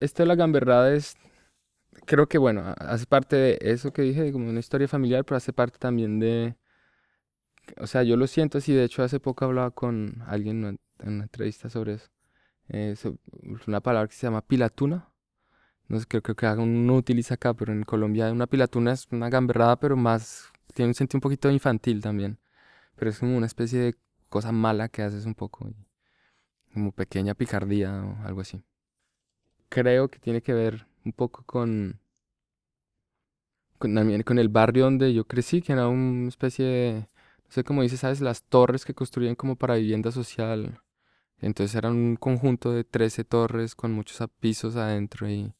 Esto de la gamberrada es, creo que bueno, hace parte de eso que dije, como una historia familiar, pero hace parte también de, o sea, yo lo siento así, de hecho hace poco hablaba con alguien en una entrevista sobre eso, es una palabra que se llama pilatuna, no sé, creo, creo que no utiliza acá, pero en Colombia una pilatuna es una gamberrada, pero más, tiene un sentido un poquito infantil también, pero es como una especie de cosa mala que haces un poco, como pequeña picardía o algo así. Creo que tiene que ver un poco con, con, el barrio donde yo crecí, que era una especie de, no sé cómo dices, ¿sabes? Las torres que construían como para vivienda social. Entonces era un conjunto de 13 torres con muchos pisos adentro y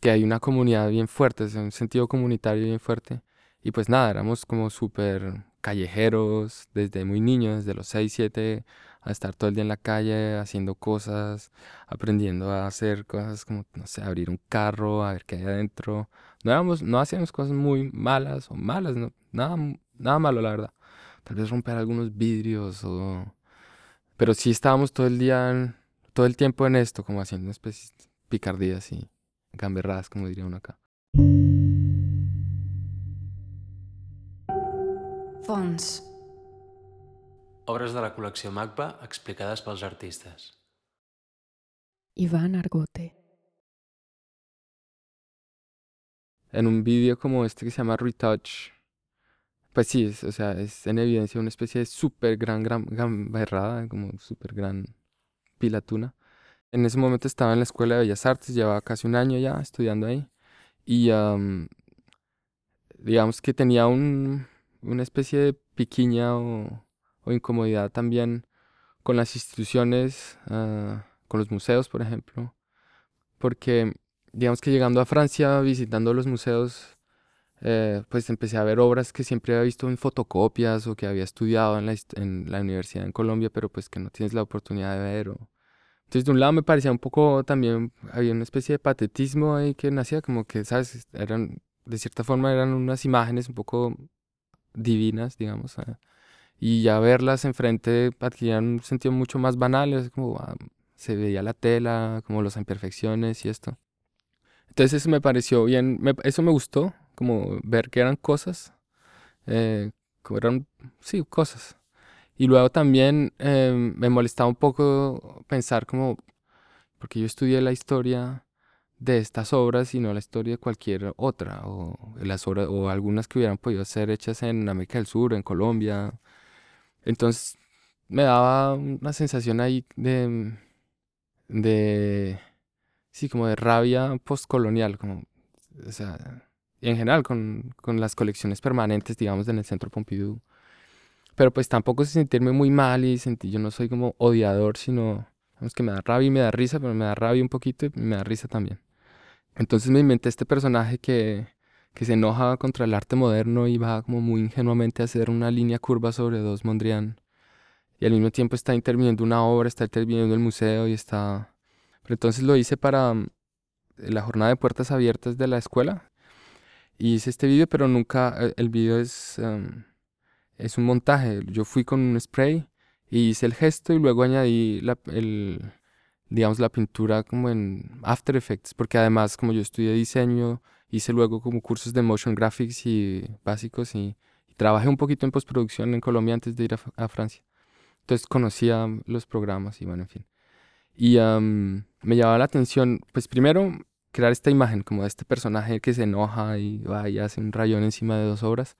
que hay una comunidad bien fuerte, un sentido comunitario bien fuerte. Y pues nada, éramos como súper callejeros desde muy niños, desde los 6, 7, a estar todo el día en la calle haciendo cosas, aprendiendo a hacer cosas como, no sé, abrir un carro, a ver qué hay adentro. No, éramos, no hacíamos cosas muy malas o malas, no, nada, nada malo, la verdad. Tal vez romper algunos vidrios o... Pero sí estábamos todo el día, todo el tiempo en esto, como haciendo especies de picardías y gamberradas, como diría uno acá. Fons. Obres de la col·lecció MACBA explicades pels artistes. Iván Argote. En un vídeo como este que se llama Retouch, pues sí, es, o sea, es en evidencia una especie de súper gran, gran gamberrada, como súper gran pilatuna. En ese momento estaba en la Escuela de Bellas Artes, llevaba casi un año ya estudiando ahí. Y digamos que tenía un, una especie de piquiña o, incomodidad también con las instituciones, ah, con los museos, por ejemplo. Porque digamos que llegando a Francia, visitando los museos, eh, pues empecé a ver obras que siempre había visto en fotocopias o que había estudiado en la, en la universidad en Colombia, pero pues que no tienes la oportunidad de ver o entonces, de un lado me parecía un poco también, había una especie de patetismo ahí que nacía como que, ¿sabes? Eran, de cierta forma, eran unas imágenes un poco divinas, digamos. Ah, y ya verlas enfrente adquirían un sentido mucho más banal, es como ah, se veía la tela, como las imperfecciones y esto. Entonces eso me pareció bien, eso me gustó, como ver que eran cosas, eh, eran, sí, cosas. Y luego también em, me molestaba un poco pensar como, porque yo estudié la historia de estas obras y no la historia de cualquier otra, o, las obras, o algunas que hubieran podido ser hechas en América del Sur, en Colombia. Entonces me daba una sensación ahí de, de sí, como de rabia postcolonial, como, o sea, en general con, con las colecciones permanentes, digamos, en el Centro Pompidou pero pues tampoco se sentirme muy mal y sentir, yo no soy como odiador, sino es que me da rabia y me da risa, pero me da rabia un poquito y me da risa también. Entonces me inventé este personaje que, que se enoja contra el arte moderno y va como muy ingenuamente a hacer una línea curva sobre dos Mondrian. Y al mismo tiempo está interviniendo una obra, está interviniendo el museo y está... Pero entonces lo hice para mm, la jornada de puertas abiertas de la escuela. Y hice este vídeo, pero nunca... Eh, el vídeo es... Em, es un montaje. Yo fui con un spray y hice el gesto y luego añadí la, el, digamos, la pintura como en After Effects, porque además como yo estudié diseño, hice luego como cursos de motion graphics y básicos y, trabajé un poquito en postproducción en Colombia antes de ir a, Francia. Entonces conocía los programas y bueno, en fin. Y me llamaba la atención, pues primero crear esta imagen como de este personaje que se enoja y va y hace un rayón encima de dos obras.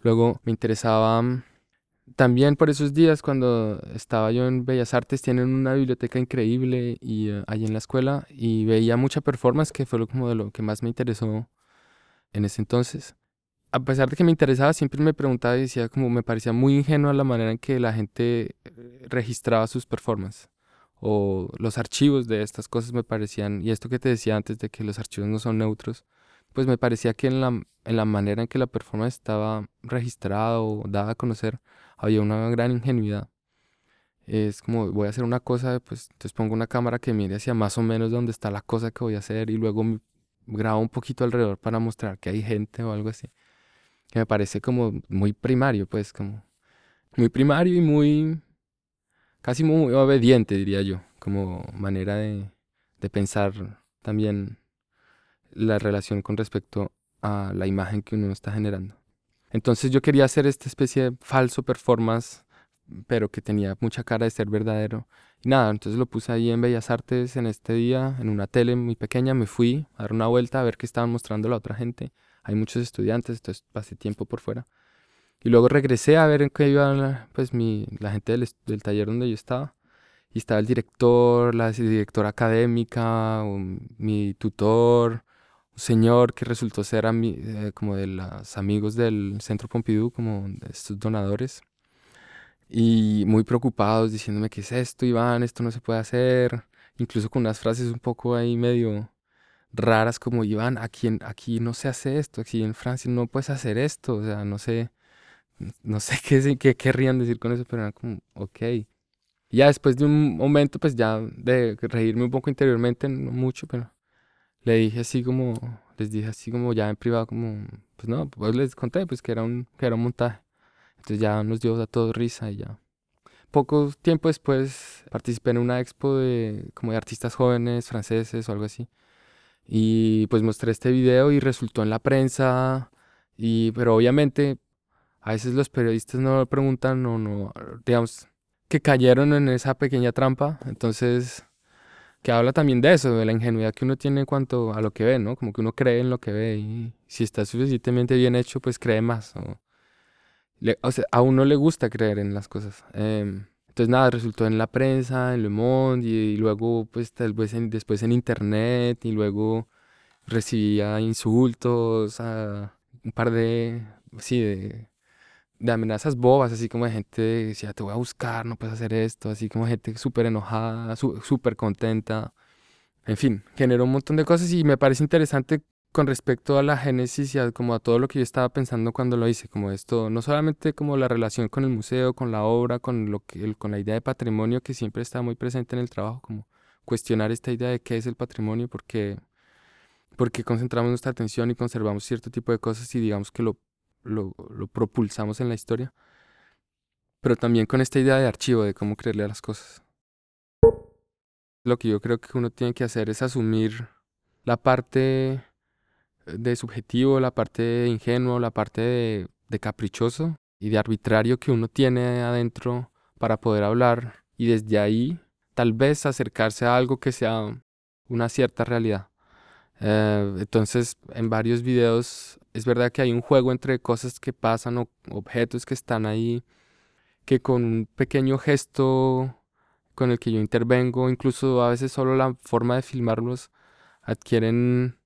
Luego me interesaba mm, también por esos días cuando estaba yo en Bellas Artes, tienen una biblioteca increíble y uh, allí en la escuela y veía mucha performance que fue lo, como de lo que más me interesó en ese entonces. A pesar de que me interesaba, siempre me preguntaba y decía como me parecía muy ingenua la manera en que la gente eh, registraba sus performances o los archivos de estas cosas me parecían, y esto que te decía antes de que los archivos no son neutros, pues me parecía que en la, en la manera en que la performance estaba registrada o dada a conocer, había una gran ingenuidad. Es como voy a hacer una cosa, pues entonces pongo una cámara que mire hacia más o menos donde está la cosa que voy a hacer y luego grabo un poquito alrededor para mostrar que hay gente o algo así. Que me parece como muy primario, pues como muy primario y muy casi muy obediente, diría yo, como manera de, de pensar también la relación con respecto a la imagen que uno está generando. Entonces yo quería hacer esta especie de falso performance, pero que tenía mucha cara de ser verdadero. Y nada, entonces lo puse ahí en Bellas Artes en este día, en una tele muy pequeña, me fui a dar una vuelta a ver qué estaban mostrando la otra gente. Hay muchos estudiantes, entonces pasé tiempo por fuera. Y luego regresé a ver en qué iba pues, mi, la gente del, del taller donde yo estaba. Y estaba el director, la directora académica, mi tutor, un señor que resultó ser eh, como de los amigos del Centro Pompidou, como de estos donadores. Y muy preocupados diciéndome, ¿qué es esto, Iván? Esto no se puede hacer. Incluso con unas frases un poco ahí medio raras como, Iván, aquí, aquí no se hace esto, aquí en Francia no puedes hacer esto. O sea, no sé no sé qué, qué querrían decir con eso, pero era como, ok. ya después de un momento, pues ya de reírme un poco interiormente, no mucho, pero le dije así como, les dije así como ya en privado, como, pues no, pues les conté pues que era un, que era un montaje. Entonces ya nos dio a todos risa y ya. Poco tiempo después participé en una expo de, como de artistas jóvenes franceses o algo así. Y pues mostré este video y resultó en la prensa. Y, pero obviamente a veces los periodistas no preguntan o no, digamos, que cayeron en esa pequeña trampa. Entonces, que habla también de eso, de la ingenuidad que uno tiene en cuanto a lo que ve, ¿no? Como que uno cree en lo que ve y si está suficientemente bien hecho, pues cree más. O, sea, a uno le gusta creer en las cosas. Em, entonces, nada, resultó en la prensa, en Le Monde y, luego, pues, tal vez después en Internet y luego recibía insultos, a un par de, sí, de de amenazas bobas, así como de gente decía, te voy a buscar, no puedes hacer esto, así como gente súper enojada, súper contenta. En fin, generó un montón de cosas y me parece interesante con respecto a la génesis y a, como a todo lo que yo estaba pensando cuando lo hice, como esto, no solamente como la relación con el museo, con la obra, con, lo que, con la idea de patrimonio que siempre está muy presente en el trabajo, como cuestionar esta idea de qué es el patrimonio, porque, porque concentramos nuestra atención y conservamos cierto tipo de cosas y digamos que lo lo, propulsamos en la historia, pero también con esta idea de archivo, de cómo creerle a las cosas. Lo que yo creo que uno tiene que hacer es asumir la parte de subjetivo, la parte de ingenuo, la parte de, de caprichoso y de arbitrario que uno tiene adentro para poder hablar y desde ahí tal vez acercarse a algo que sea una cierta realidad. Eh, entonces, en varios videos es verdad que hay un juego entre cosas que pasan o objetos que están ahí, que con un pequeño gesto con el que yo intervengo, incluso a veces solo la forma de filmarlos, adquieren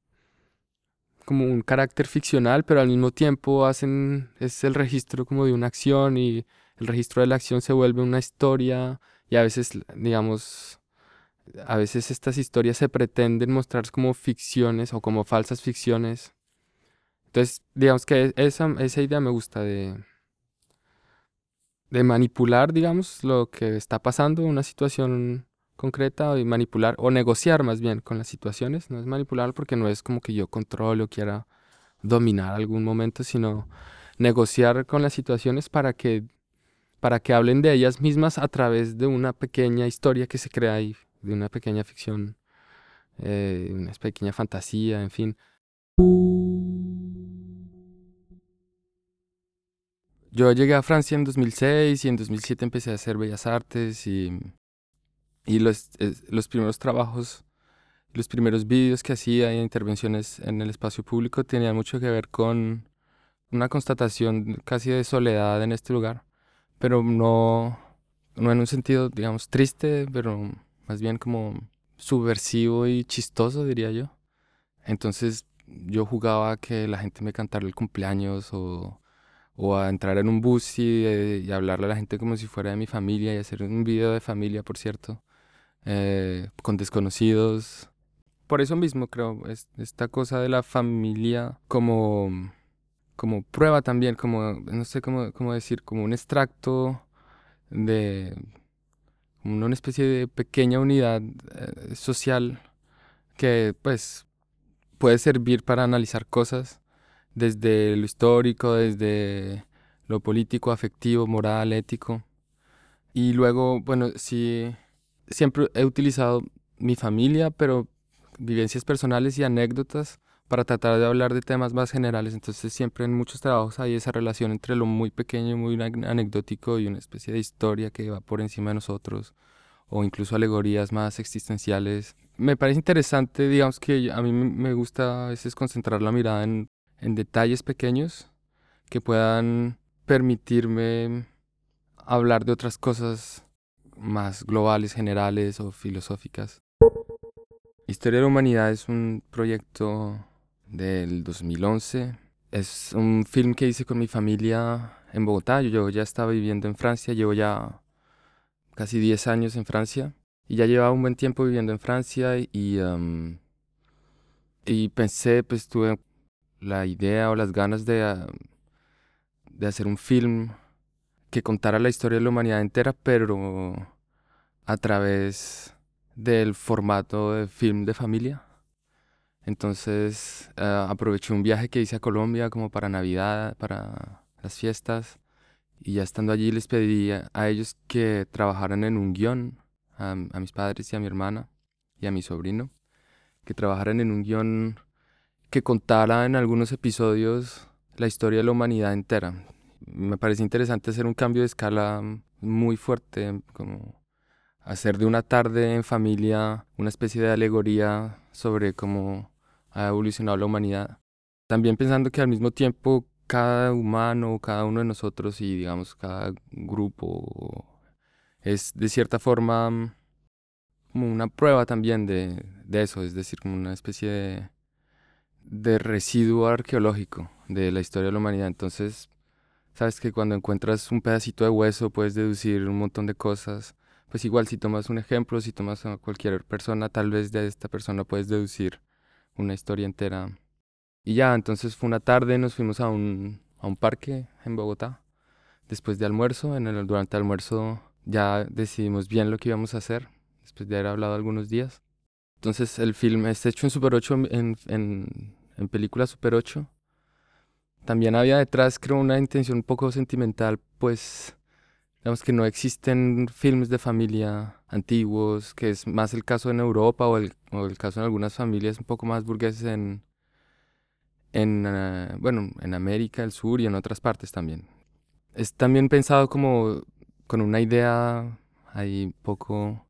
como un carácter ficcional, pero al mismo tiempo hacen, es el registro como de una acción y el registro de la acción se vuelve una historia y a veces, digamos, a veces estas historias se pretenden mostrar como ficciones o como falsas ficciones. Entonces, digamos que esa, esa idea me gusta de, de manipular, digamos, lo que está pasando una situación concreta y manipular o negociar más bien con las situaciones. No es manipular porque no es como que yo controle o quiera dominar algún momento, sino negociar con las situaciones para que, para que hablen de ellas mismas a través de una pequeña historia que se crea ahí de una pequeña ficción, eh, una pequeña fantasía, en fin. Yo llegué a Francia en 2006 y en 2007 empecé a hacer bellas artes y, y los, los primeros trabajos, los primeros vídeos que hacía y intervenciones en el espacio público tenían mucho que ver con una constatación casi de soledad en este lugar, pero no, no en un sentido, digamos, triste, pero más bien como subversivo y chistoso, diría yo. Entonces yo jugaba a que la gente me cantara el cumpleaños o, o a entrar en un bus y, eh, y, hablarle a la gente como si fuera de mi familia y hacer un video de familia, por cierto, eh, con desconocidos. Por eso mismo creo, es, esta cosa de la familia como, como prueba también, como, no sé cómo, cómo decir, como un extracto de, una especie de pequeña unidad eh, social que pues puede servir para analizar cosas desde lo histórico, desde lo político, afectivo, moral, ético. Y luego, bueno, sí, siempre he utilizado mi familia, pero vivencias personales y anécdotas para tratar de hablar de temas más generales. Entonces siempre en muchos trabajos hay esa relación entre lo muy pequeño, muy anecdótico y una especie de historia que va por encima de nosotros o incluso alegorías más existenciales. Me parece interesante, digamos que a mí me gusta a veces concentrar la mirada en, en detalles pequeños que puedan permitirme hablar de otras cosas más globales, generales o filosóficas. Historia de la Humanidad es un proyecto del 2011. Es un film que hice con mi familia en Bogotá. Yo ya estaba viviendo en Francia, llevo ya casi 10 años en Francia. Y ya llevaba un buen tiempo viviendo en Francia y, y pensé, pues tuve la idea o las ganas de, de hacer un film que contara la historia de la humanidad entera, pero a través del formato de film de familia. Entonces eh, aproveché un viaje que hice a Colombia como para Navidad, para las fiestas, y ya estando allí les pedí a, ellos que trabajaran en un guion, a, a, mis padres y a mi hermana y a mi sobrino, que trabajaran en un guion que contara en algunos episodios la historia de la humanidad entera. Me parece interesante hacer un cambio de escala muy fuerte, como hacer de una tarde en familia una especie de alegoría sobre cómo ha evolucionado la humanidad. También pensando que al mismo tiempo cada humano, cada uno de nosotros y digamos cada grupo es de cierta forma como una prueba también de, de eso, es decir, como una especie de residuo arqueológico de la historia de la humanidad. Entonces, sabes que cuando encuentras un pedacito de hueso puedes deducir un montón de cosas pues igual si tomas un ejemplo, si tomas a cualquier persona, tal vez de esta persona puedes deducir una historia entera. Y ya, entonces fue una tarde, nos fuimos a un, a un parque en Bogotá. Después de almuerzo, en el, durante el almuerzo ya decidimos bien lo que íbamos a hacer, después de haber hablado algunos días. Entonces el film es hecho en Super 8, en, en, en película Super 8. También había detrás, creo, una intención un poco sentimental, pues Digamos que no existen filmes de familia antiguos, que es más el caso en Europa o el, o el caso en algunas familias un poco más burgueses en, en, eh, bueno, en América del Sur y en otras partes también. Es también pensado como con una idea ahí poco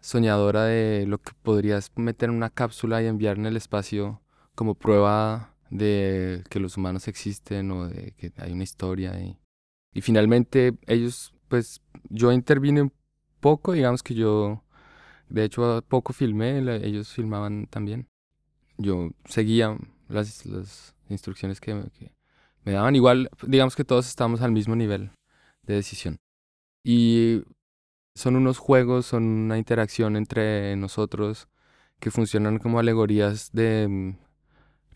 soñadora de lo que podrías meter en una cápsula y enviar en el espacio como prueba de que los humanos existen o de que hay una historia. Y, y finalmente ellos, pues yo intervine un poco, digamos que yo, de hecho poco filmé, ellos filmaban también. Yo seguía las, las instrucciones que, me daban. Igual, digamos que todos estamos al mismo nivel de decisión. Y son unos juegos, son una interacción entre nosotros que funcionan como alegorías de,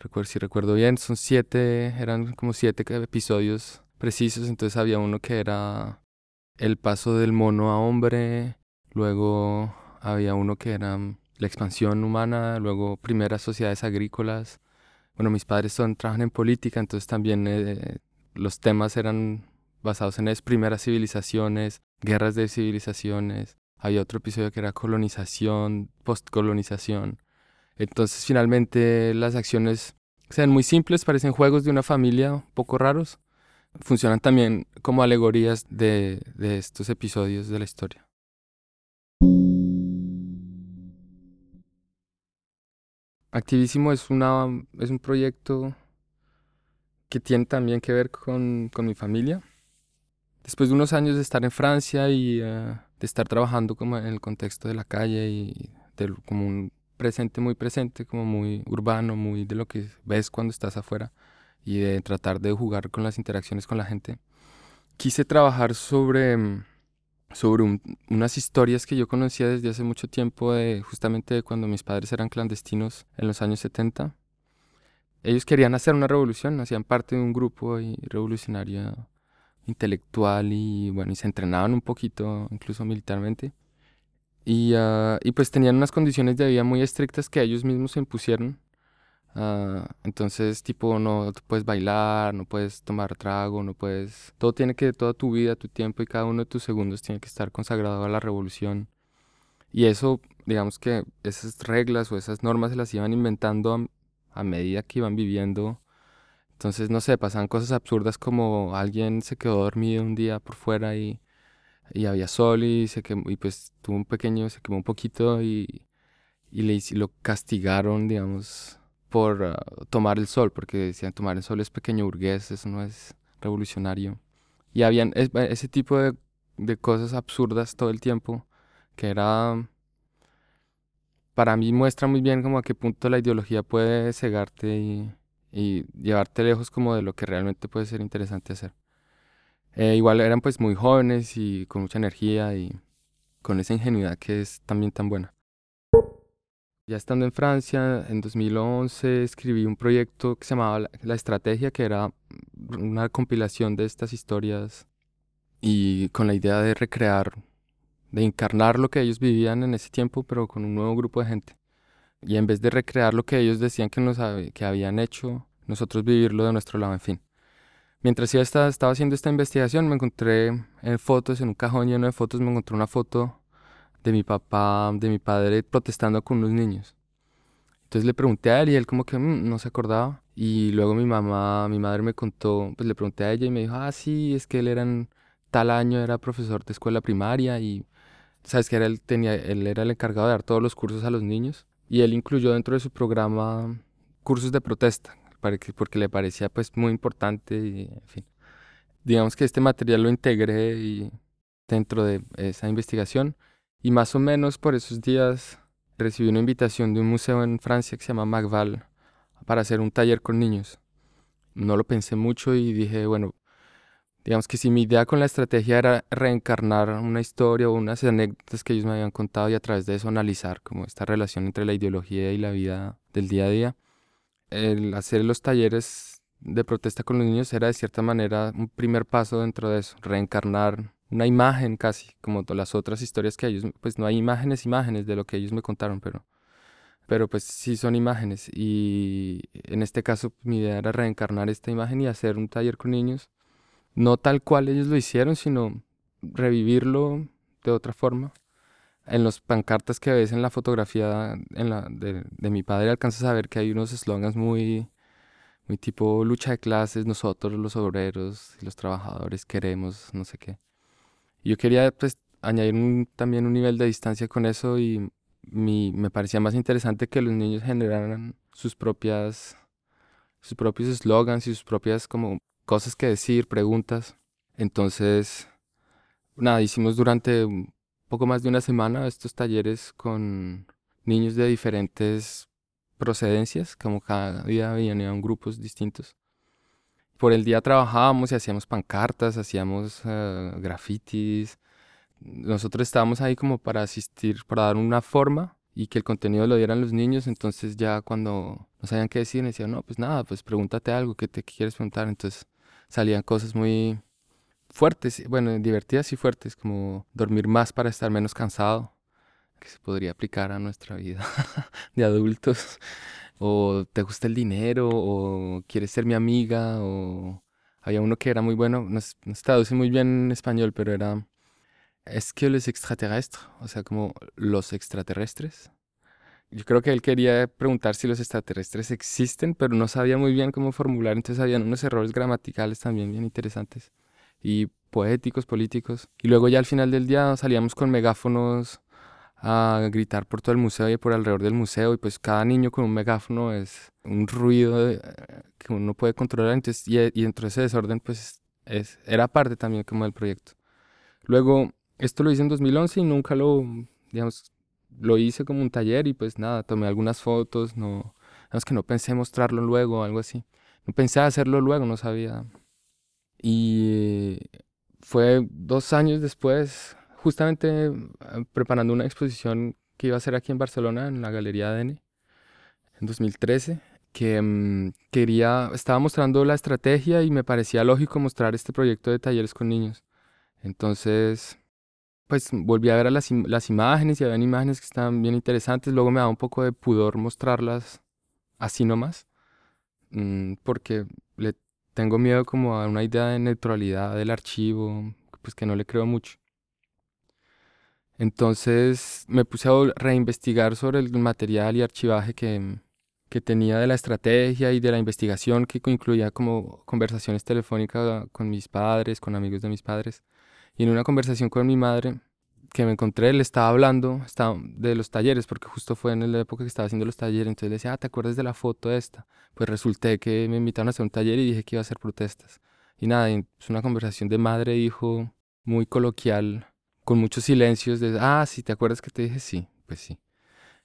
mm, si recuerdo bien, son siete, eran como siete episodios precisos, entonces había uno que era el paso del mono a hombre, luego había uno que era la expansión humana, luego primeras sociedades agrícolas. Bueno, mis padres son, trabajan en política, entonces también eh, los temas eran basados en eso, primeras civilizaciones, guerras de civilizaciones. Había otro episodio que era colonización, postcolonización. Entonces finalmente las acciones sean muy simples, parecen juegos de una familia poco raros, funcionan también como alegorías de, de estos episodios de la historia. Activísimo es, una, es un proyecto que tiene también que ver con, con, mi familia. Después de unos años de estar en Francia y eh, de estar trabajando como en el contexto de la calle y de, como un presente muy presente, como muy urbano, muy de lo que ves cuando estás afuera, y de tratar de jugar con las interacciones con la gente, quise trabajar sobre, mm, sobre unas historias que yo conocía desde hace mucho tiempo, de, justamente cuando mis padres eran clandestinos en los años 70. Ellos querían hacer una revolución, hacían parte de un grupo revolucionario intelectual y bueno, y se entrenaban un poquito, incluso militarmente. Y, ah, y pues tenían unas condiciones de vida muy estrictas que ellos mismos se impusieron Ah, entonces, tipo, no puedes bailar, no puedes tomar trago, no puedes... Todo tiene que, toda tu vida, tu tiempo y cada uno de tus segundos tiene que estar consagrado a la revolución. Y eso, digamos que esas reglas o esas normas se las iban inventando a, a medida que iban viviendo. Entonces, no sé, pasaban cosas absurdas como alguien se quedó dormido un día por fuera y, y había sol y, se quemó, y pues tuvo un pequeño, se quemó un poquito y, y le, lo castigaron, digamos, por ah, tomar el sol, porque decían tomar el sol es pequeño burgués, eso no es revolucionario. Y habían es- ese tipo de, de cosas absurdas todo el tiempo, que era, para mí muestra muy bien como a qué punto la ideología puede cegarte y, y llevarte lejos como de lo que realmente puede ser interesante hacer. Eh, igual eran pues muy jóvenes y con mucha energía y con esa ingenuidad que es también tan buena. Ya estando en Francia, en 2011 escribí un proyecto que se llamaba La, Estrategia, que era una compilación de estas historias y con la idea de recrear, de encarnar lo que ellos vivían en ese tiempo, pero con un nuevo grupo de gente. Y en vez de recrear lo que ellos decían que, nos, que habían hecho, nosotros vivirlo de nuestro lado, en fin. Mientras yo estaba, haciendo esta investigación, me encontré en fotos, en un cajón lleno de fotos, me encontré una foto de mi papá, de mi padre protestando con unos niños. Entonces le pregunté a él y él como que "Mm", no se acordaba. Y luego mi mamá, mi madre me contó, pues le pregunté a ella y me dijo, ah, sí, es que él era tal año, era profesor de escuela primaria y sabes que era, él, tenía, él era el encargado de dar todos los cursos a los niños. Y él incluyó dentro de su programa cursos de protesta, porque le parecía pues muy importante y en fin. Digamos que este material lo integré y dentro de esa investigación y más o menos por esos días recibí una invitación de un museo en Francia que se llama Magval para hacer un taller con niños. No lo pensé mucho y dije, bueno, digamos que si mi idea con la estrategia era reencarnar una historia o unas anécdotas que ellos me habían contado y a través de eso analizar como esta relación entre la ideología y la vida del día a día, el hacer los talleres de protesta con los niños era de cierta manera un primer paso dentro de eso, reencarnar una imagen casi, como to- las otras historias que ellos, pues no hay imágenes, imágenes de lo que ellos me contaron, pero, pero pues sí son imágenes. Y en este caso mi idea era reencarnar esta imagen y hacer un taller con niños, no tal cual ellos lo hicieron, sino revivirlo de otra forma. En los pancartas que ves en la fotografía en la, de, de mi padre alcanzas a ver que hay unos eslogans muy, muy tipo lucha de clases, nosotros los obreros y los trabajadores queremos, no sé qué. Yo quería pues añadir un- también un nivel de distancia con eso y mi- me parecía más interesante que los niños generaran sus propias, sus propios eslogans y sus propias como cosas que decir, preguntas. Entonces, nada, hicimos durante poco más de una semana estos talleres con niños de diferentes procedencias, como cada día venían grupos distintos. Por el día trabajábamos y hacíamos pancartas, hacíamos eh, grafitis. Nosotros estábamos ahí como para asistir, para dar una forma y que el contenido lo dieran los niños. Entonces ya cuando no sabían qué decir, decían, no, pues nada, pues pregúntate algo, ¿qué te qué quieres preguntar? Entonces salían cosas muy fuertes, bueno, divertidas y fuertes, como dormir más para estar menos cansado, que se podría aplicar a nuestra vida de adultos. O te gusta el dinero, o quieres ser mi amiga, o había uno que era muy bueno, no, no se traduce muy bien en español, pero era, es que los extraterrestres, o sea, como los extraterrestres. Yo creo que él quería preguntar si los extraterrestres existen, pero no sabía muy bien cómo formular, entonces habían unos errores gramaticales también bien interesantes y poéticos, políticos. Y luego ya al final del día salíamos con megáfonos a gritar por todo el museo y por alrededor del museo y pues cada niño con un megáfono es un ruido de- que uno puede controlar entonces, y, y dentro de ese desorden pues es, era parte también como del proyecto. Luego esto lo hice en 2011 y nunca lo, digamos, lo hice como un taller y pues nada, tomé algunas fotos, no, digamos que no pensé mostrarlo luego o algo así. No pensé hacerlo luego, no sabía. Y fue dos años después, justamente eh, preparando una exposición que iba a hacer aquí en Barcelona, en la Galería ADN, en 2013, que mm, quería, estaba mostrando la estrategia y me parecía lógico mostrar este proyecto de talleres con niños. Entonces, pues volví a ver las, im- las imágenes y habían imágenes que estaban bien interesantes. Luego me daba un poco de pudor mostrarlas así nomás, mm, porque le tengo miedo como a una idea de neutralidad del archivo, pues que no le creo mucho. Entonces me puse a reinvestigar sobre el material y archivaje que, que tenía de la estrategia y de la investigación que incluía como conversaciones telefónicas con mis padres, con amigos de mis padres. Y en una conversación con mi madre que me encontré, le estaba hablando estaba de los talleres, porque justo fue en la época que estaba haciendo los talleres, entonces le decía, ah, ¿te acuerdas de la foto esta? Pues resulté que me invitaron a hacer un taller y dije que iba a hacer protestas. Y nada, es una conversación de madre e muy coloquial, con muchos silencios de, ah, sí, ¿te acuerdas que te dije? Sí, pues sí.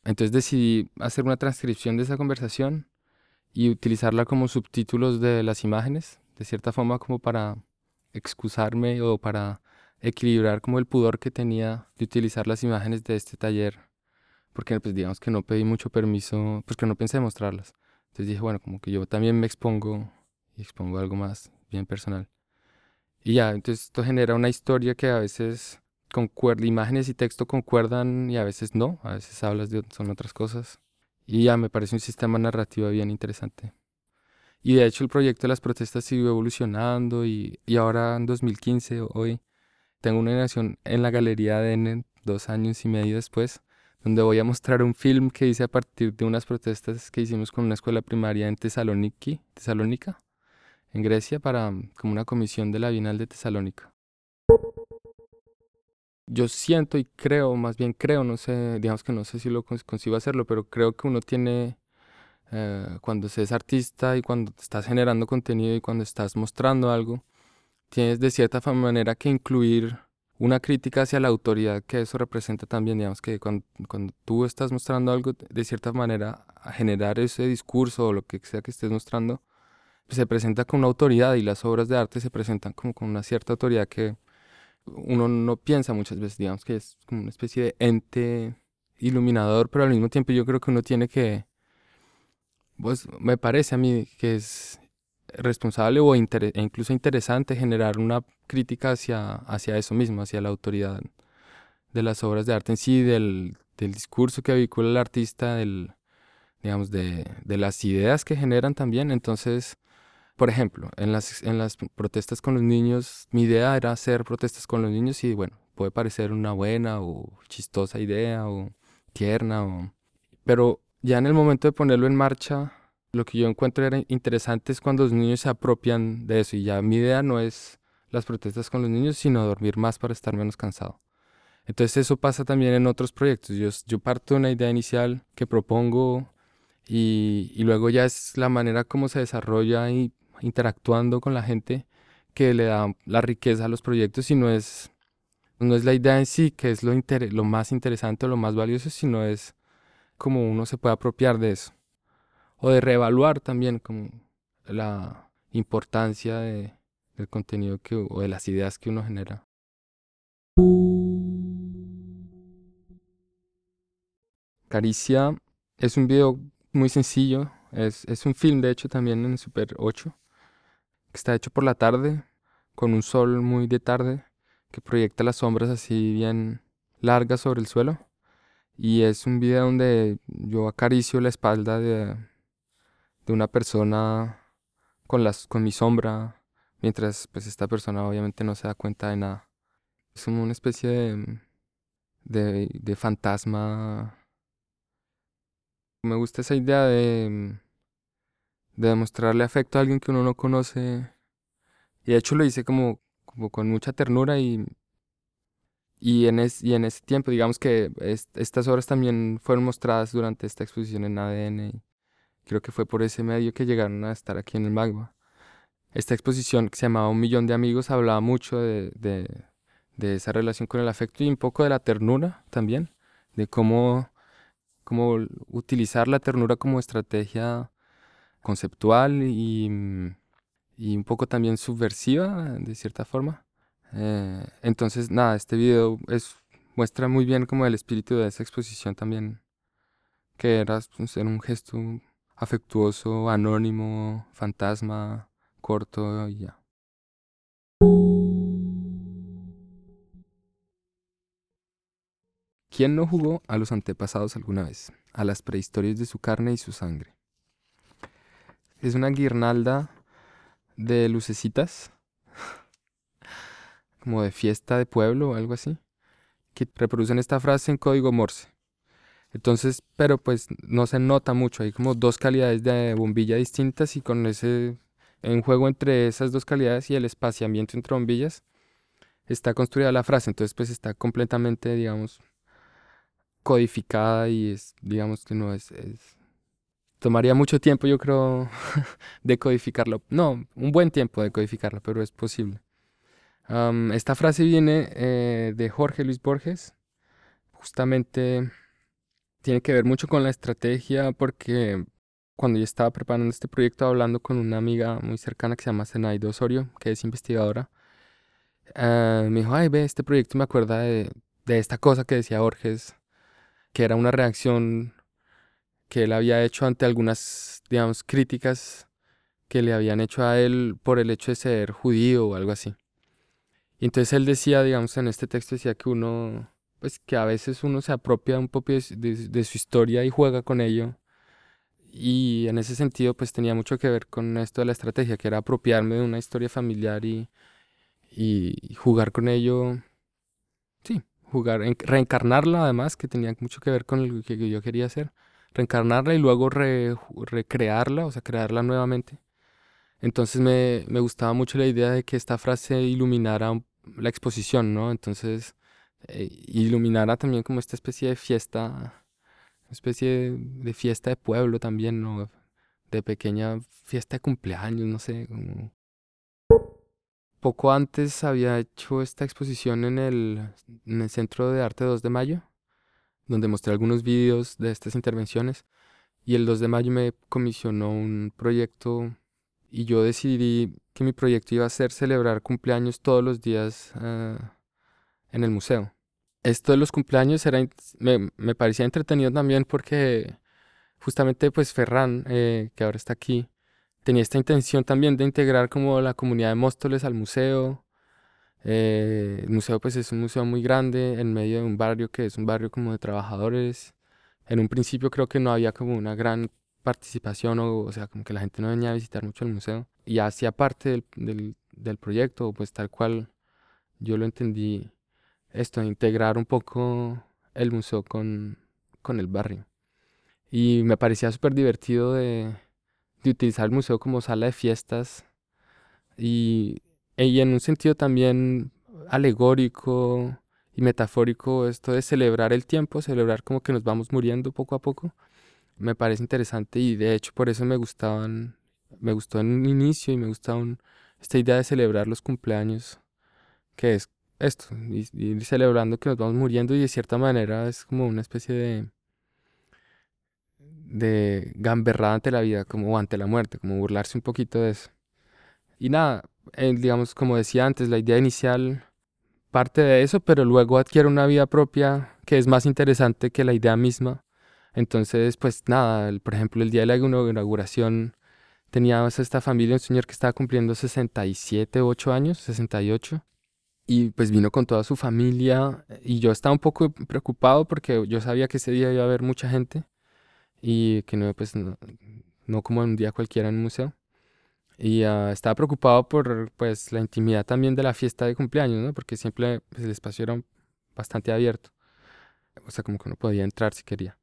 Entonces decidí hacer una transcripción de esa conversación y utilizarla como subtítulos de las imágenes, de cierta forma como para excusarme o para equilibrar como el pudor que tenía de utilizar las imágenes de este taller, porque pues digamos que no pedí mucho permiso, pues que no pensé mostrarlas. Entonces dije, bueno, como que yo también me expongo y expongo algo más bien personal. Y ya, entonces esto genera una historia que a veces concuerda, imágenes y texto concuerdan y a veces no, a veces hablas de son otras cosas. Y ya me parece un sistema narrativo bien interesante. Y de hecho el proyecto de las protestas siguió evolucionando y, y ahora en 2015, hoy, tengo una inauguración en la Galería de N, dos años y medio después, donde voy a mostrar un film que hice a partir de unas protestas que hicimos con una escuela primaria en Tesaloniki, Tesalónica, en Grecia, para como una comisión de la Bienal de Tesalónica. Yo siento y creo, más bien creo, no sé, digamos que no sé si lo cons- consigo hacerlo, pero creo que uno tiene, eh, cuando se es artista y cuando estás generando contenido y cuando estás mostrando algo, tienes de cierta manera que incluir una crítica hacia la autoridad que eso representa también, digamos que cuando, cuando tú estás mostrando algo, de cierta manera, a generar ese discurso o lo que sea que estés mostrando, se presenta con una autoridad y las obras de arte se presentan como con una cierta autoridad que uno no piensa muchas veces, digamos que es como una especie de ente iluminador, pero al mismo tiempo yo creo que uno tiene que, pues me parece a mí que es responsable o e incluso interesante generar una crítica hacia, hacia eso mismo, hacia la autoridad de las obras de arte en sí, del, del discurso que vehicula el artista, del, digamos, de, de las ideas que generan también. Entonces, por ejemplo, en las, en las protestas con los niños, mi idea era hacer protestas con los niños y bueno, puede parecer una buena o chistosa idea o tierna, o... pero ya en el momento de ponerlo en marcha, lo que yo encuentro era interesante es cuando los niños se apropian de eso y ya mi idea no es las protestas con los niños, sino dormir más para estar menos cansado. Entonces eso pasa también en otros proyectos. Yo, yo parto de una idea inicial que propongo y, y luego ya es la manera como se desarrolla y interactuando con la gente que le da la riqueza a los proyectos y no es, no es la idea en sí que es lo, lo más interesante o lo más valioso, sino es como uno se puede apropiar de eso. O de reevaluar también como la importancia de, del contenido que, o de las ideas que uno genera. Caricia es un video muy sencillo, es, es un film de hecho también en Super 8, que está hecho por la tarde, con un sol muy de tarde, que proyecta las sombras así bien largas sobre el suelo. Y es un video donde yo acaricio la espalda de, de una persona con, las, con mi sombra, mientras pues esta persona obviamente no se da cuenta de nada. Es como una especie de, de, de fantasma. Me gusta esa idea de, de demostrarle afecto a alguien que uno no conoce. Y de hecho lo hice como, como con mucha ternura y, y, en es, y en ese tiempo, digamos que es- estas obras también fueron mostradas durante esta exposición en ADN. Creo que fue por ese medio que llegaron a estar aquí en el Magma. Esta exposición que se llamaba Un Millón de Amigos hablaba mucho de, de, de esa relación con el afecto y un poco de la ternura también, de cómo, cómo utilizar la ternura como estrategia conceptual y, y un poco también subversiva de cierta forma. Eh, entonces, nada, este video es, muestra muy bien como el espíritu de esa exposición también, que era pues, un gesto afectuoso, anónimo, fantasma, corto y ya. ¿Quién no jugó a los antepasados alguna vez? A las prehistorias de su carne y su sangre. Es una guirnalda de lucecitas, como de fiesta de pueblo o algo así, que reproducen esta frase en código Morse. Entonces, pero pues no se nota mucho, hay como dos calidades de bombilla distintas y con ese en juego entre esas dos calidades y el espaciamiento entre bombillas está construida la frase, entonces pues está completamente, digamos, codificada y es, digamos que no es, tomaría mucho tiempo yo creo de codificarlo, no, un buen tiempo de codificarla, pero es posible. esta frase viene eh, de Jorge Luis Borges, justamente tiene que ver mucho con la estrategia porque cuando yo estaba preparando este proyecto hablando con una amiga muy cercana que se llama Zenaida Osorio, que es investigadora, eh, me dijo, ay, ve, este proyecto me acuerda de, de esta cosa que decía Borges, que era una reacción que él había hecho ante algunas, digamos, críticas que le habían hecho a él por el hecho de ser judío o algo así. Y entonces él decía, digamos, en este texto decía que uno pues que a veces uno se apropia un poco de, su historia y juega con ello. Y en ese sentido pues tenía mucho que ver con esto de la estrategia, que era apropiarme de una historia familiar y, y jugar con ello. Sí, jugar, reencarnarla además, que tenía mucho que ver con lo que yo quería hacer. Reencarnarla y luego recrearla, o sea, crearla nuevamente. Entonces me, me, gustaba mucho la idea de que esta frase iluminara la exposición, ¿no? Entonces eh, iluminara también como esta especie de fiesta, una especie de, fiesta de pueblo también, ¿no? De pequeña fiesta de cumpleaños, no sé, como... Poco antes había hecho esta exposición en el, en el Centro de Arte 2 de Mayo, donde mostré algunos vídeos de estas intervenciones. Y el 2 de mayo me comisionó un proyecto y yo decidí que mi proyecto iba a ser celebrar cumpleaños todos los días ah, en el museo esto de los cumpleaños era, me, me, parecía entretenido también porque justamente pues Ferran, eh, que ahora está aquí, tenía esta intención también de integrar como la comunidad de Móstoles al museo. Eh, el museo pues es un museo muy grande en medio de un barrio que es un barrio como de trabajadores. En un principio creo que no había como una gran participación o, o sea, como que la gente no venía a visitar mucho el museo. Y hacía parte del, del, del proyecto, pues tal cual yo lo entendí esto, integrar un poco el museo con, con el barrio. Y me parecía súper divertido de, de, utilizar el museo como sala de fiestas y, y en un sentido también alegórico y metafórico esto de celebrar el tiempo, celebrar como que nos vamos muriendo poco a poco. Me parece interesante y de hecho por eso me gustaban, me gustó en un inicio y me gustaba esta idea de celebrar los cumpleaños, que es esto, y, celebrando que nos vamos muriendo y de cierta manera es como una especie de de gamberrada ante la vida, como ante la muerte, como burlarse un poquito de eso. Y nada, digamos, como decía antes, la idea inicial parte de eso, pero luego adquiere una vida propia que es más interesante que la idea misma. Entonces, pues nada, por ejemplo, el día de la inauguración teníamos esta familia, un señor que estaba cumpliendo 67, 8 años, 68 y pues vino con toda su familia y yo estaba un poco preocupado porque yo sabía que ese día iba a haber mucha gente y que no, pues no, como un día cualquiera en un museo. Y ah, estaba preocupado por pues la intimidad también de la fiesta de cumpleaños, ¿no? Porque siempre pues, el espacio era bastante abierto. O sea, como que uno podía entrar si quería.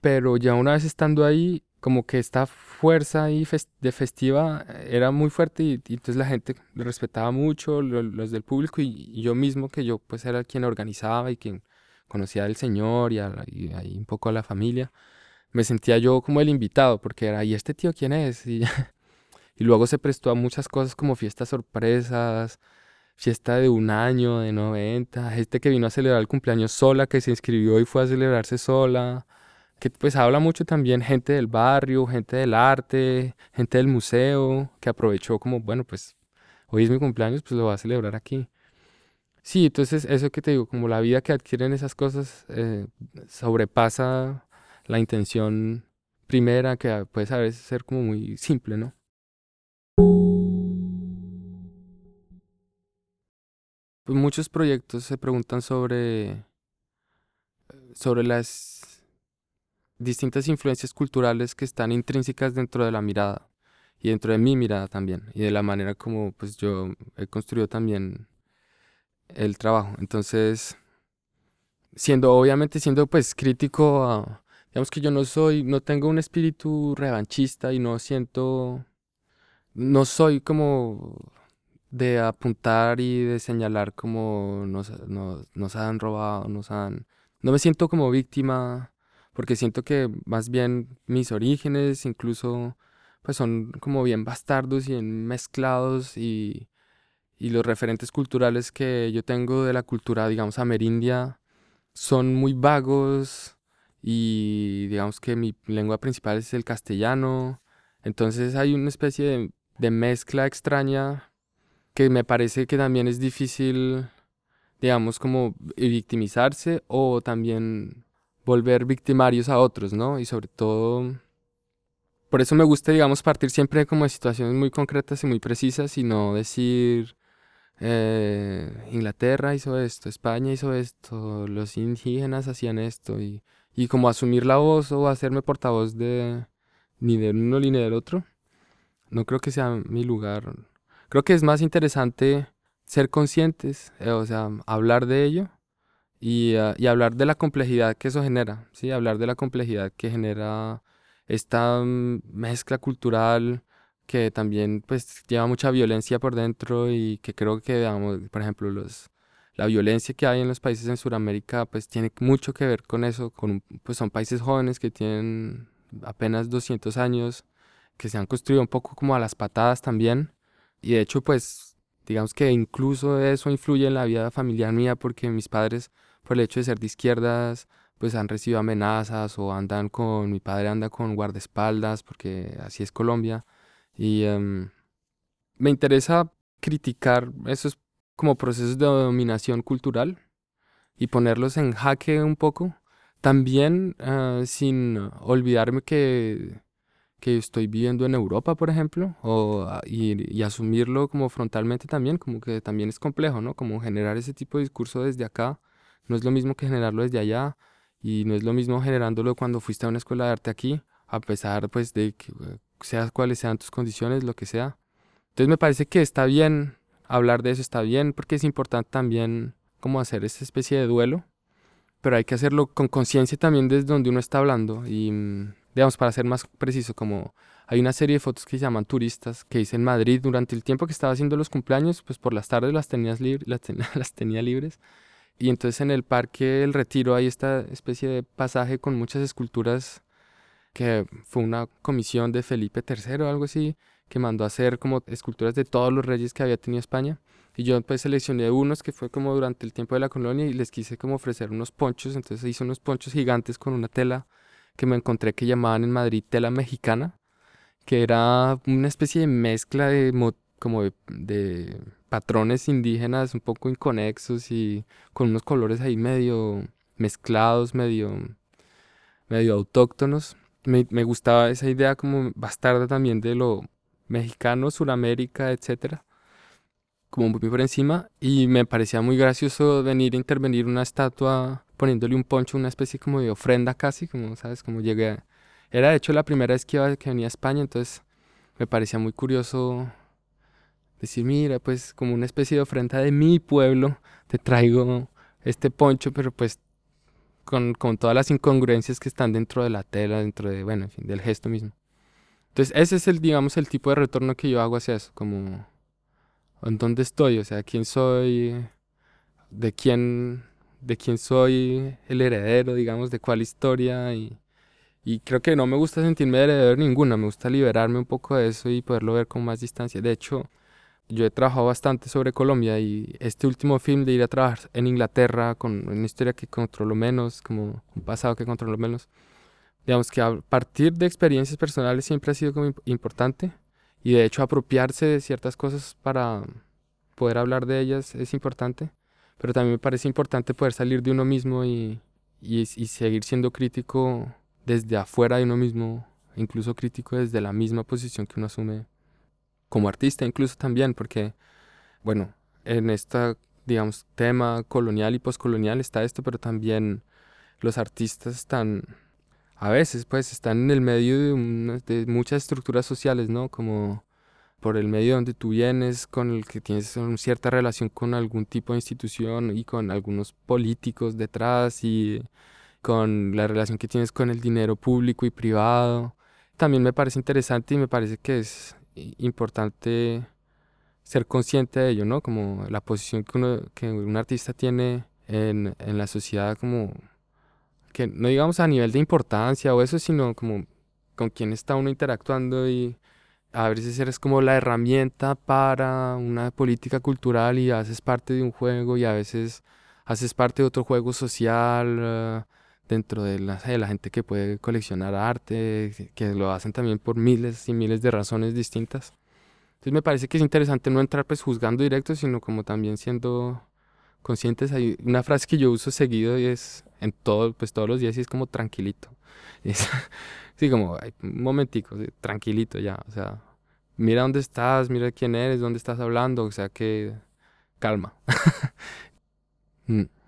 Pero ya una vez estando ahí, como que esta fuerza ahí de festiva era muy fuerte y, entonces la gente lo respetaba mucho, los del público y, yo mismo, que yo pues era quien organizaba y quien conocía al Señor y, ahí un poco a la familia, me sentía yo como el invitado, porque era, ¿y este tío quién es? Y, y luego se prestó a muchas cosas como fiestas sorpresas, fiesta de un año, de 90, gente que vino a celebrar el cumpleaños sola, que se inscribió y fue a celebrarse sola que pues habla mucho también gente del barrio, gente del arte, gente del museo, que aprovechó como, bueno, pues hoy es mi cumpleaños, pues lo va a celebrar aquí. Sí, entonces eso que te digo, como la vida que adquieren esas cosas eh, sobrepasa la intención primera, que puede a ser como muy simple, ¿no? Pues muchos proyectos se preguntan sobre, sobre las distintas influencias culturales que están intrínsecas dentro de la mirada y dentro de mi mirada también y de la manera como pues yo he construido también el trabajo. Entonces, siendo, obviamente siendo pues crítico a, digamos que yo no soy, no tengo un espíritu revanchista y no siento, no soy como de apuntar y de señalar como nos, nos, nos han robado, nos han, no me siento como víctima porque siento que más bien mis orígenes incluso pues son como bien bastardos y bien mezclados y, y los referentes culturales que yo tengo de la cultura, digamos, amerindia son muy vagos y digamos que mi lengua principal es el castellano. Entonces hay una especie de, de mezcla extraña que me parece que también es difícil, digamos, como victimizarse o también volver victimarios a otros, ¿no? Y sobre todo, por eso me gusta, digamos, partir siempre como de situaciones muy concretas y muy precisas y no decir, eh, Inglaterra hizo esto, España hizo esto, los indígenas hacían esto y, y como asumir la voz o hacerme portavoz de ni del uno ni del otro. No creo que sea mi lugar. Creo que es más interesante ser conscientes, eh, o sea, hablar de ello y, ah, y, hablar de la complejidad que eso genera, ¿sí? Hablar de la complejidad que genera esta mm, mezcla cultural que también pues lleva mucha violencia por dentro y que creo que, digamos, por ejemplo, los, la violencia que hay en los países en Sudamérica pues tiene mucho que ver con eso, con, pues son países jóvenes que tienen apenas 200 años, que se han construido un poco como a las patadas también y de hecho pues digamos que incluso eso influye en la vida familiar mía porque mis padres por el hecho de ser de izquierdas, pues han recibido amenazas o andan con, mi padre anda con guardaespaldas, porque así es Colombia. Y em, me interesa criticar esos como procesos de dominación cultural y ponerlos en jaque un poco. También ah, sin olvidarme que, que estoy viviendo en Europa, por ejemplo, o, ah, y, y, asumirlo como frontalmente también, como que también es complejo, ¿no? Como generar ese tipo de discurso desde acá no es lo mismo que generarlo desde allá y no es lo mismo generándolo cuando fuiste a una escuela de arte aquí, a pesar pues de que eh, seas cuáles sean tus condiciones, lo que sea. Entonces me parece que está bien hablar de eso, está bien porque es importante también como hacer esa especie de duelo, pero hay que hacerlo con conciencia también desde donde uno está hablando y mm, digamos para ser más preciso como hay una serie de fotos que se llaman turistas que hice en Madrid durante el tiempo que estaba haciendo los cumpleaños, pues por las tardes las, tenías las, las tenía libres y entonces en el Parque El Retiro hay esta especie de pasaje con muchas esculturas que fue una comisión de Felipe III o algo así, que mandó hacer como esculturas de todos los reyes que había tenido España. Y yo pues seleccioné unos que fue como durante el tiempo de la colonia y les quise como ofrecer unos ponchos, entonces hice unos ponchos gigantes con una tela que me encontré que llamaban en Madrid tela mexicana, que era una especie de mezcla de como de patrones indígenas un poco inconexos y con unos colores ahí medio mezclados, medio, medio autóctonos. Me, me gustaba esa idea como bastarda también de lo mexicano, Suramérica, etcétera, como muy por encima, y me parecía muy gracioso venir a intervenir una estatua poniéndole un poncho, una especie como de ofrenda casi, como sabes, como llegué, era de hecho la primera vez que, iba, que venía a España, entonces me parecía muy curioso decir, mira, pues como una especie de ofrenda de mi pueblo, te traigo este poncho, pero pues con, con, todas las incongruencias que están dentro de la tela, dentro de, bueno, en fin, del gesto mismo. Entonces, ese es el, digamos, el tipo de retorno que yo hago hacia eso, como, ¿en dónde estoy? O sea, ¿quién soy? ¿De quién, de quién soy el heredero, digamos, de cuál historia? Y, y creo que no me gusta sentirme heredero ninguna, me gusta liberarme un poco de eso y poderlo ver con más distancia. De hecho, yo he trabajado bastante sobre Colombia y este último film de ir a trabajar en Inglaterra con una historia que controlo menos, como un pasado que controlo menos, digamos que a partir de experiencias personales siempre ha sido como importante y de hecho apropiarse de ciertas cosas para poder hablar de ellas es importante, pero también me parece importante poder salir de uno mismo y, y, y seguir siendo crítico desde afuera de uno mismo, incluso crítico desde la misma posición que uno asume como artista incluso también, porque, bueno, en este, digamos, tema colonial y postcolonial está esto, pero también los artistas están, a veces, pues, están en el medio de, de muchas estructuras sociales, ¿no? Como por el medio donde tú vienes, con el que tienes cierta relación con algún tipo de institución y con algunos políticos detrás y con la relación que tienes con el dinero público y privado. También me parece interesante y me parece que es importante ser consciente de ello, ¿no? Como la posición que, que un artista tiene en, en la sociedad, como que no digamos a nivel de importancia o eso, sino como con quién está uno interactuando y a veces eres como la herramienta para una política cultural y haces parte de un juego y a veces haces parte de otro juego social eh, dentro de la, de la gente que puede coleccionar arte, que lo hacen también por miles y miles de razones distintas. Entonces me parece que es interesante no entrar pues juzgando directo, sino como también siendo conscientes. Hay una frase que yo uso seguido y es en todo, pues todos los días y es como tranquilito. Es, sí, como un momentico, tranquilito ya. O sea, mira dónde estás, mira quién eres, dónde estás hablando, o sea que calma. mm.